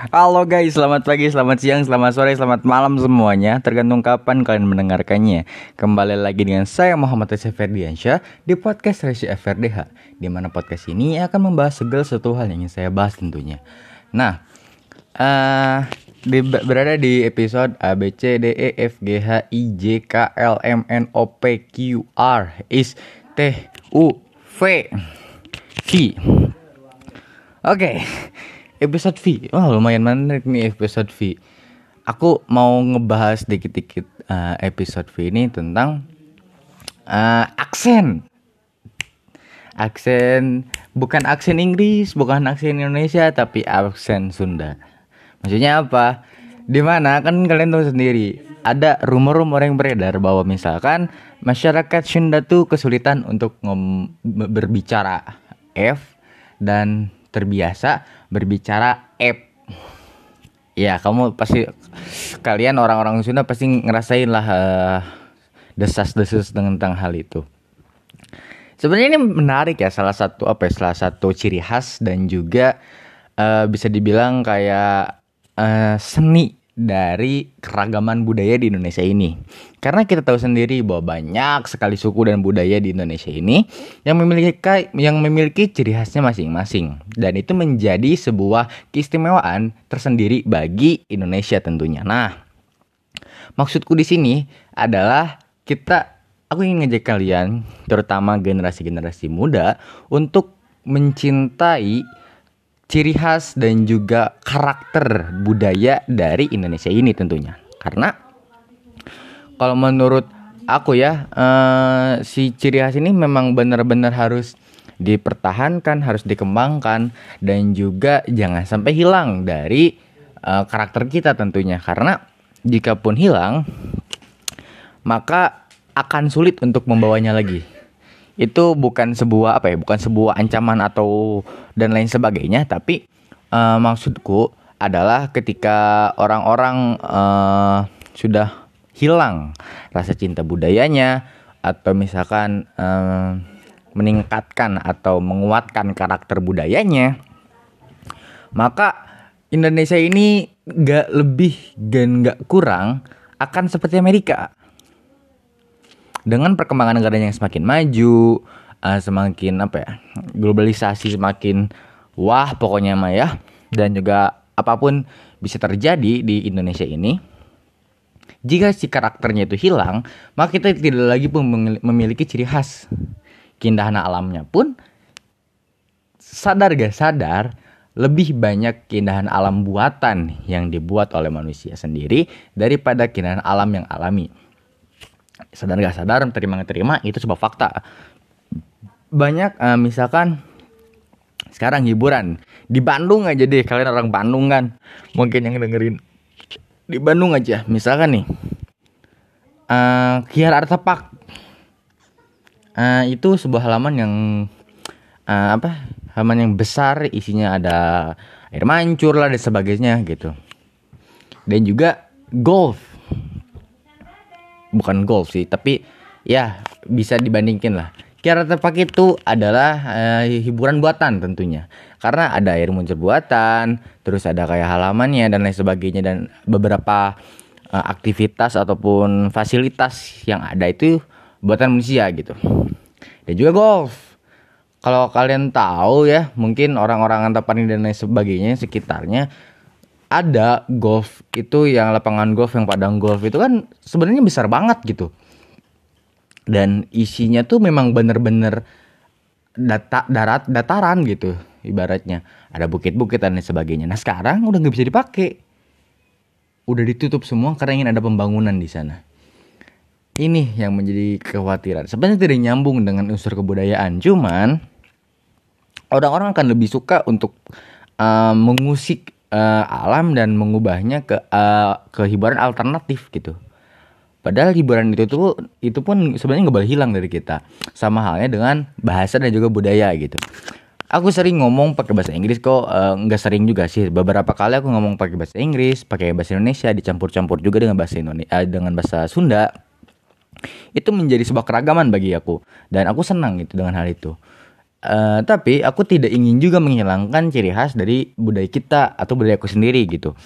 Halo guys, selamat pagi, selamat siang, selamat sore, selamat malam semuanya. Tergantung kapan kalian mendengarkannya. Kembali lagi dengan saya Muhammad Reza Ferdiansyah Di podcast Resi FRDH Di mana podcast ini akan membahas segala sesuatu hal yang ingin saya bahas tentunya. Nah, uh, di, berada di episode A, B, C, D, E, F, G, H, I, J, K, L, M, N, O, P, Q, R, S, T, U, V, V Oke okay episode V. Wah, lumayan menarik nih episode V. Aku mau ngebahas dikit-dikit uh, episode V ini tentang uh, aksen. Aksen bukan aksen Inggris, bukan aksen Indonesia, tapi aksen Sunda. Maksudnya apa? Di mana kan kalian tahu sendiri ada rumor-rumor yang beredar bahwa misalkan masyarakat Sunda tuh kesulitan untuk berbicara F dan terbiasa berbicara app. Ya, kamu pasti kalian orang-orang Sunda pasti ngerasain lah uh, desas-desus tentang hal itu. Sebenarnya ini menarik ya salah satu apa ya, salah satu ciri khas dan juga uh, bisa dibilang kayak uh, seni dari keragaman budaya di Indonesia ini. Karena kita tahu sendiri bahwa banyak sekali suku dan budaya di Indonesia ini yang memiliki yang memiliki ciri khasnya masing-masing dan itu menjadi sebuah keistimewaan tersendiri bagi Indonesia tentunya. Nah, maksudku di sini adalah kita aku ingin ngajak kalian terutama generasi-generasi muda untuk mencintai ciri khas dan juga karakter budaya dari Indonesia ini tentunya. Karena kalau menurut aku ya uh, si ciri khas ini memang benar-benar harus dipertahankan, harus dikembangkan dan juga jangan sampai hilang dari uh, karakter kita tentunya. Karena jika pun hilang maka akan sulit untuk membawanya lagi itu bukan sebuah apa ya bukan sebuah ancaman atau dan lain sebagainya tapi uh, maksudku adalah ketika orang-orang uh, sudah hilang rasa cinta budayanya atau misalkan uh, meningkatkan atau menguatkan karakter budayanya maka Indonesia ini gak lebih dan gak kurang akan seperti Amerika dengan perkembangan negaranya yang semakin maju, uh, semakin apa ya, globalisasi semakin wah pokoknya mah ya, dan juga apa pun bisa terjadi di Indonesia ini. Jika si karakternya itu hilang, maka kita tidak lagi memiliki ciri khas. Keindahan alamnya pun sadar gak sadar lebih banyak keindahan alam buatan yang dibuat oleh manusia sendiri daripada keindahan alam yang alami sadar gak sadar terima gak terima itu sebuah fakta. Banyak uh, misalkan sekarang hiburan. Di Bandung aja deh kalian orang Bandung kan. Mungkin yang dengerin. Di Bandung aja misalkan nih. Uh, Kiar Artepak uh, itu sebuah halaman yang uh, apa halaman yang besar isinya ada air mancur lah dan sebagainya gitu. Dan juga golf bukan golf sih tapi ya bisa dibandingin lah. Kiara Tepak itu adalah uh, hiburan buatan tentunya. Karena ada air muncul buatan terus ada kayak halamannya dan lain sebagainya dan beberapa uh, aktivitas ataupun fasilitas yang ada itu buatan manusia gitu. Dan juga golf. Kalau kalian tahu ya mungkin orang-orang Antapani dan lain sebagainya sekitarnya ada golf itu yang lapangan golf yang padang golf itu kan sebenarnya besar banget gitu. Dan isinya tuh memang bener-bener data darat dataran gitu ibaratnya. Ada bukit-bukit dan sebagainya. Nah sekarang udah nggak bisa dipakai. Udah ditutup semua karena ingin ada pembangunan di sana. Ini yang menjadi kekhawatiran. Sebenarnya tidak nyambung dengan unsur kebudayaan cuman orang-orang akan lebih suka untuk uh, mengusik uh, alam dan mengubahnya ke uh, ke hiburan alternatif gitu. Padahal hiburan itu tuh itu pun sebenarnya nggak boleh hilang dari kita. Sama halnya dengan bahasa dan juga budaya gitu. Aku sering ngomong pakai bahasa Inggris kok nggak uh, sering juga sih. Beberapa kali aku ngomong pakai bahasa Inggris, pakai bahasa Indonesia, dicampur-campur juga dengan bahasa Indonesia, uh, dengan bahasa Sunda. Itu menjadi sebuah keragaman bagi aku dan aku senang gitu dengan hal itu. Uh, tapi aku tidak ingin juga menghilangkan ciri khas dari budaya kita atau budaya aku sendiri gitu.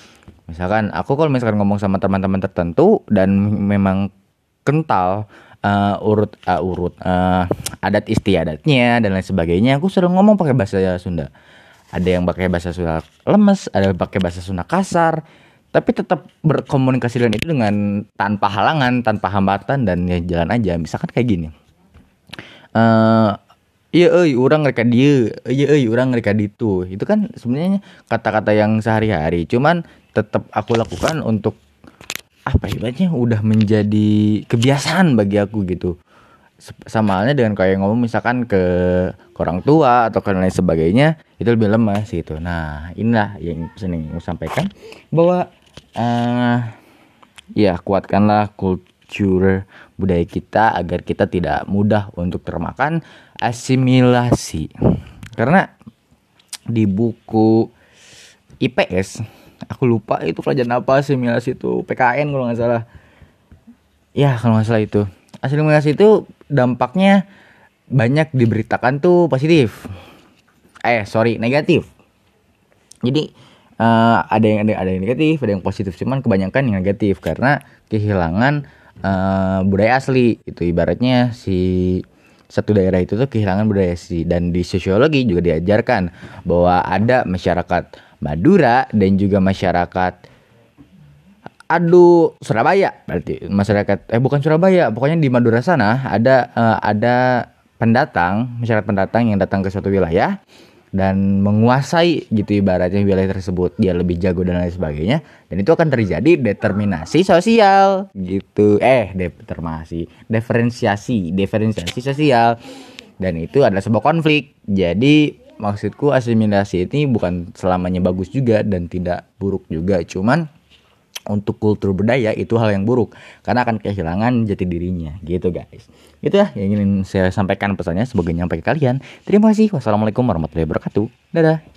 Misalkan aku kalau misalkan ngomong sama teman-teman tertentu dan memang kental uh, urut uh, urut uh, adat istiadatnya dan lain sebagainya, aku sering ngomong pakai bahasa Sunda. Ada yang pakai bahasa Sunda lemes, ada yang pakai bahasa Sunda kasar, tapi tetap berkomunikasi dengan itu dengan tanpa halangan, tanpa hambatan dan ya jalan aja. Misalkan kayak gini. Uh, iya euy orang mereka dia. Iya euy orang mereka itu. Itu kan sebenarnya kata-kata yang sehari-hari. Cuman tetap aku lakukan untuk apa ibaratnya udah menjadi kebiasaan bagi aku gitu. Sama halnya dengan kayak ngomong misalkan ke, orang tua atau ke lain sebagainya itu lebih lemas gitu. Nah inilah yang sering mau sampaikan bahwa uh, ya kuatkanlah kultur budaya kita agar kita tidak mudah untuk termakan asimilasi. Karena di buku IPS aku lupa itu pelajaran apa asimilasi itu PKN kalau nggak salah. Ya kalau nggak salah itu. Asimilasi itu dampaknya banyak diberitakan tuh positif. Eh sorry negatif. Jadi uh, ada yang ada yang negatif ada yang positif. Cuman kebanyakan yang negatif karena kehilangan uh, budaya asli itu ibaratnya si satu daerah itu tuh kehilangan budaya asli. Dan di sosiologi juga diajarkan bahwa ada masyarakat Madura dan juga masyarakat aduh Surabaya. Berarti masyarakat eh bukan Surabaya pokoknya di Madura sana ada uh, ada pendatang masyarakat pendatang yang datang ke suatu wilayah dan menguasai gitu ibaratnya wilayah tersebut. Dia lebih jago dan lain sebagainya. Dan itu akan terjadi determinasi sosial. Gitu. Eh determinasi. Diferensiasi. Diferensiasi sosial. Dan itu adalah sebuah konflik. Jadi maksudku asimilasi ini bukan selamanya bagus juga dan tidak buruk juga. Cuman untuk kultur budaya itu hal yang buruk. Karena akan kehilangan jati dirinya. Gitu guys. Itu ya yang ingin saya sampaikan pesannya sebagai nyampe ke kalian. Terima kasih. Wassalamualaikum warahmatullahi wabarakatuh. Dadah